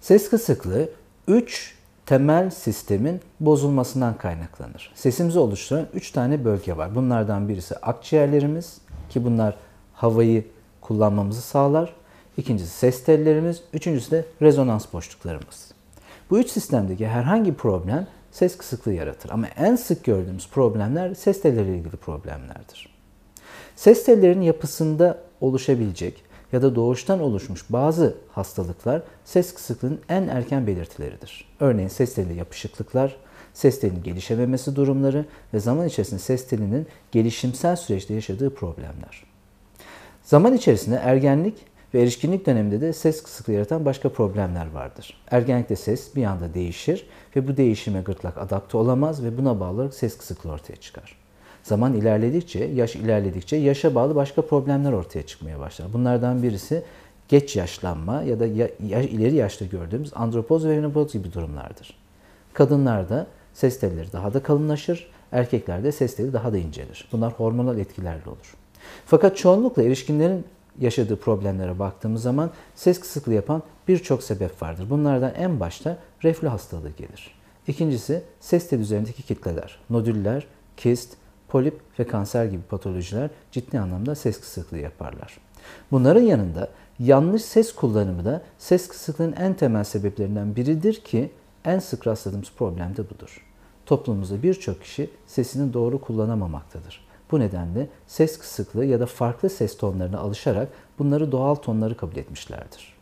Ses kısıklığı 3 temel sistemin bozulmasından kaynaklanır. Sesimizi oluşturan 3 tane bölge var. Bunlardan birisi akciğerlerimiz ki bunlar havayı kullanmamızı sağlar. İkincisi ses tellerimiz, üçüncüsü de rezonans boşluklarımız. Bu üç sistemdeki herhangi bir problem ses kısıklığı yaratır. Ama en sık gördüğümüz problemler ses telleriyle ilgili problemlerdir. Ses tellerinin yapısında oluşabilecek ya da doğuştan oluşmuş bazı hastalıklar ses kısıklığının en erken belirtileridir. Örneğin ses teli yapışıklıklar, ses telinin gelişememesi durumları ve zaman içerisinde ses telinin gelişimsel süreçte yaşadığı problemler. Zaman içerisinde ergenlik ve erişkinlik döneminde de ses kısıklığı yaratan başka problemler vardır. Ergenlikte ses bir anda değişir ve bu değişime gırtlak adapte olamaz ve buna bağlı olarak ses kısıklığı ortaya çıkar. Zaman ilerledikçe, yaş ilerledikçe yaşa bağlı başka problemler ortaya çıkmaya başlar. Bunlardan birisi geç yaşlanma ya da ya, ya, ileri yaşta gördüğümüz andropoz ve menopoz gibi durumlardır. Kadınlarda ses telleri daha da kalınlaşır, erkeklerde ses teli daha da incelir. Bunlar hormonal etkilerle olur. Fakat çoğunlukla erişkinlerin yaşadığı problemlere baktığımız zaman ses kısıklığı yapan birçok sebep vardır. Bunlardan en başta reflü hastalığı gelir. İkincisi ses teli üzerindeki kitleler, nodüller, kist, polip ve kanser gibi patolojiler ciddi anlamda ses kısıklığı yaparlar. Bunların yanında yanlış ses kullanımı da ses kısıklığının en temel sebeplerinden biridir ki en sık rastladığımız problem de budur. Toplumumuzda birçok kişi sesini doğru kullanamamaktadır. Bu nedenle ses kısıklığı ya da farklı ses tonlarına alışarak bunları doğal tonları kabul etmişlerdir.